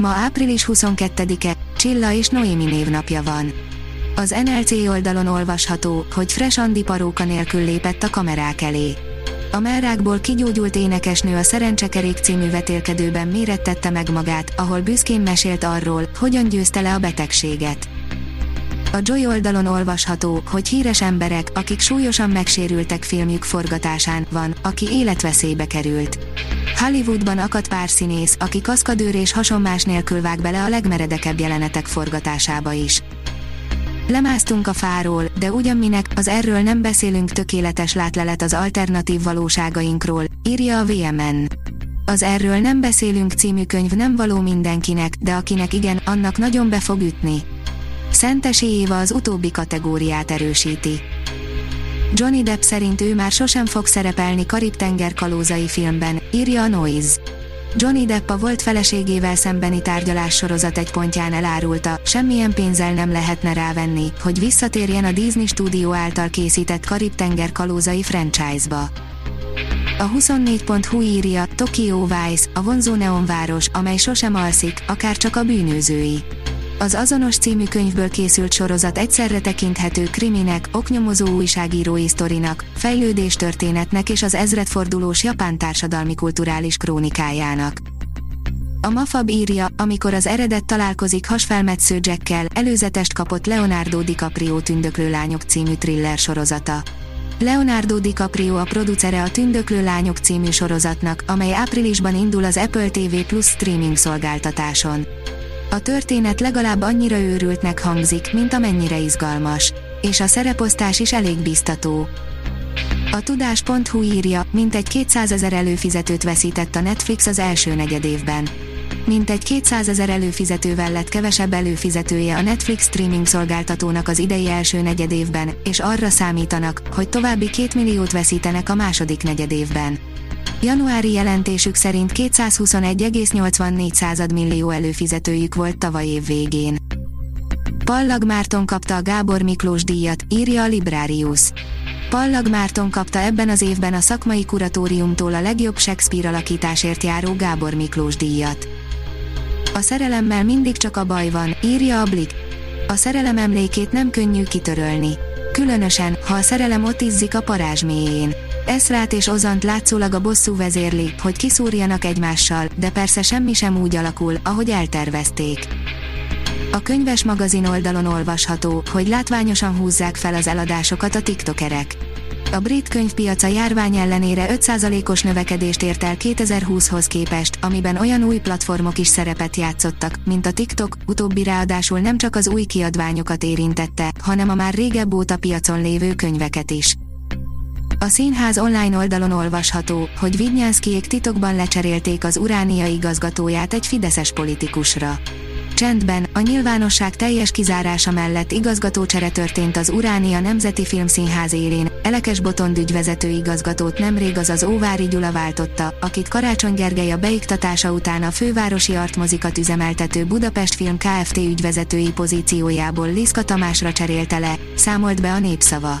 Ma április 22-e, Csilla és Noémi névnapja van. Az NLC oldalon olvasható, hogy Fresh Andi paróka nélkül lépett a kamerák elé. A merrákból kigyógyult énekesnő a Szerencsekerék című vetélkedőben mérettette meg magát, ahol büszkén mesélt arról, hogyan győzte le a betegséget. A Joy oldalon olvasható, hogy híres emberek, akik súlyosan megsérültek filmjük forgatásán, van, aki életveszélybe került. Hollywoodban akadt pár színész, aki kaszkadőr és hasonmás nélkül vág bele a legmeredekebb jelenetek forgatásába is. Lemásztunk a fáról, de ugyan minek, az erről nem beszélünk tökéletes látlelet az alternatív valóságainkról, írja a VMN. Az Erről nem beszélünk című könyv nem való mindenkinek, de akinek igen, annak nagyon be fog ütni. Szentesi Éva az utóbbi kategóriát erősíti. Johnny Depp szerint ő már sosem fog szerepelni Karib-tenger kalózai filmben, írja a Noise. Johnny Depp a volt feleségével szembeni tárgyalás sorozat egy pontján elárulta, semmilyen pénzzel nem lehetne rávenni, hogy visszatérjen a Disney stúdió által készített Karib-tenger kalózai franchise-ba. A 24.hu írja, Tokyo Vice, a vonzó neonváros, amely sosem alszik, akár csak a bűnőzői az azonos című könyvből készült sorozat egyszerre tekinthető kriminek, oknyomozó újságírói sztorinak, fejlődéstörténetnek és az ezredfordulós japán társadalmi kulturális krónikájának. A Mafab írja, amikor az eredet találkozik hasfelmetsző Jackkel, előzetest kapott Leonardo DiCaprio Tündöklő lányok című thriller sorozata. Leonardo DiCaprio a producere a Tündöklő lányok című sorozatnak, amely áprilisban indul az Apple TV Plus streaming szolgáltatáson. A történet legalább annyira őrültnek hangzik, mint amennyire izgalmas. És a szereposztás is elég biztató. A tudás.hu írja, mint egy 200 ezer előfizetőt veszített a Netflix az első negyedévben. Mint egy 200 ezer előfizetővel lett kevesebb előfizetője a Netflix streaming szolgáltatónak az idei első negyedévben, és arra számítanak, hogy további 2 milliót veszítenek a második negyedévben. Januári jelentésük szerint 221,84 millió előfizetőjük volt tavaly év végén. Pallag Márton kapta a Gábor Miklós díjat, írja a Librarius. Pallag Márton kapta ebben az évben a szakmai kuratóriumtól a legjobb Shakespeare alakításért járó Gábor Miklós díjat. A szerelemmel mindig csak a baj van, írja a Blik. A szerelem emlékét nem könnyű kitörölni. Különösen, ha a szerelem ott izzik a parázs mélyén. Eszrát és Ozant látszólag a bosszú vezérli, hogy kiszúrjanak egymással, de persze semmi sem úgy alakul, ahogy eltervezték. A könyves magazin oldalon olvasható, hogy látványosan húzzák fel az eladásokat a tiktokerek. A brit könyvpiaca járvány ellenére 5%-os növekedést ért el 2020-hoz képest, amiben olyan új platformok is szerepet játszottak, mint a TikTok, utóbbi ráadásul nem csak az új kiadványokat érintette, hanem a már régebb óta piacon lévő könyveket is. A színház online oldalon olvasható, hogy Vidnyánszkijék titokban lecserélték az Uránia igazgatóját egy fideszes politikusra. Csendben, a nyilvánosság teljes kizárása mellett igazgatócsere történt az Uránia Nemzeti Filmszínház élén, Elekes Botond ügyvezető igazgatót nemrég az az Óvári Gyula váltotta, akit Karácsony Gergely a beiktatása után a fővárosi artmozikat üzemeltető Budapest Film Kft. ügyvezetői pozíciójából Liszka Tamásra cserélte le, számolt be a népszava.